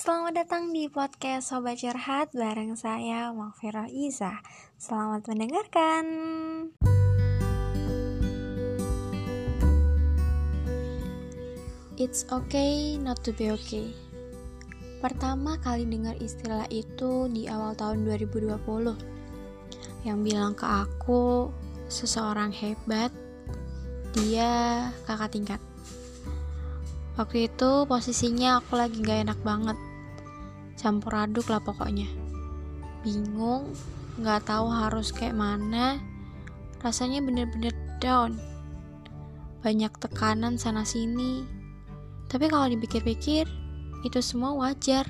Selamat datang di podcast Sobat Curhat bareng saya Makfira Iza. Selamat mendengarkan. It's okay not to be okay. Pertama kali dengar istilah itu di awal tahun 2020. Yang bilang ke aku, seseorang hebat, dia kakak tingkat. Waktu itu posisinya aku lagi gak enak banget campur aduk lah pokoknya. Bingung nggak tahu harus kayak mana. Rasanya bener-bener down. Banyak tekanan sana sini. Tapi kalau dipikir-pikir itu semua wajar.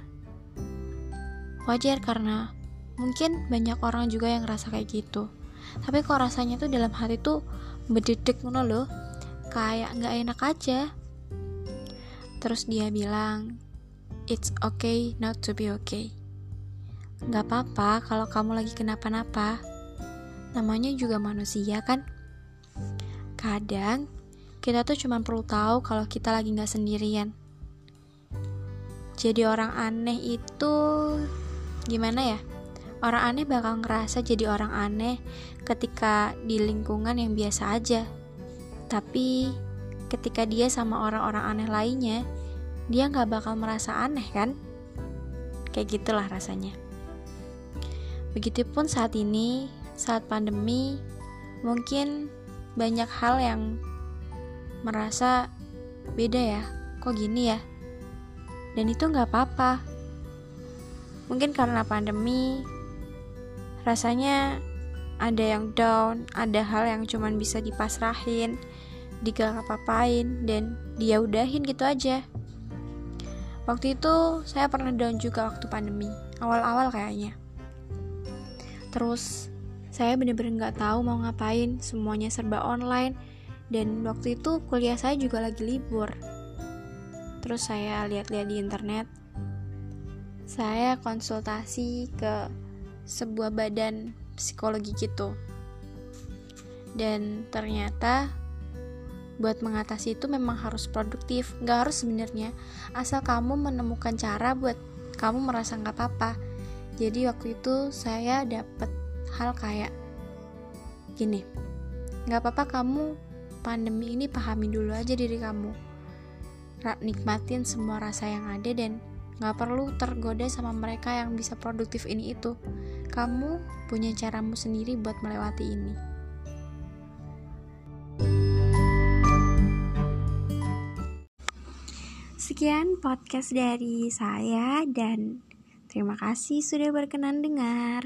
Wajar karena mungkin banyak orang juga yang ngerasa kayak gitu. Tapi kok rasanya tuh dalam hati tuh berdedek ngono loh. Kayak nggak enak aja. Terus dia bilang It's okay not to be okay. Gak apa-apa kalau kamu lagi kenapa-napa. Namanya juga manusia kan? Kadang kita tuh cuma perlu tahu kalau kita lagi gak sendirian. Jadi orang aneh itu gimana ya? Orang aneh bakal ngerasa jadi orang aneh ketika di lingkungan yang biasa aja. Tapi ketika dia sama orang-orang aneh lainnya, dia nggak bakal merasa aneh kan? Kayak gitulah rasanya. Begitupun saat ini, saat pandemi, mungkin banyak hal yang merasa beda ya, kok gini ya? Dan itu nggak apa-apa. Mungkin karena pandemi, rasanya ada yang down, ada hal yang cuman bisa dipasrahin, digak apa-apain, dan dia udahin gitu aja. Waktu itu saya pernah down juga waktu pandemi, awal-awal kayaknya. Terus saya bener-bener nggak tahu mau ngapain, semuanya serba online, dan waktu itu kuliah saya juga lagi libur. Terus saya lihat-lihat di internet, saya konsultasi ke sebuah badan psikologi gitu. Dan ternyata buat mengatasi itu memang harus produktif nggak harus sebenarnya. Asal kamu menemukan cara buat kamu merasa nggak apa-apa. Jadi waktu itu saya dapat hal kayak gini nggak apa-apa kamu pandemi ini pahami dulu aja diri kamu. Nikmatin semua rasa yang ada dan nggak perlu tergoda sama mereka yang bisa produktif ini itu. Kamu punya caramu sendiri buat melewati ini Sekian podcast dari saya dan terima kasih sudah berkenan dengar.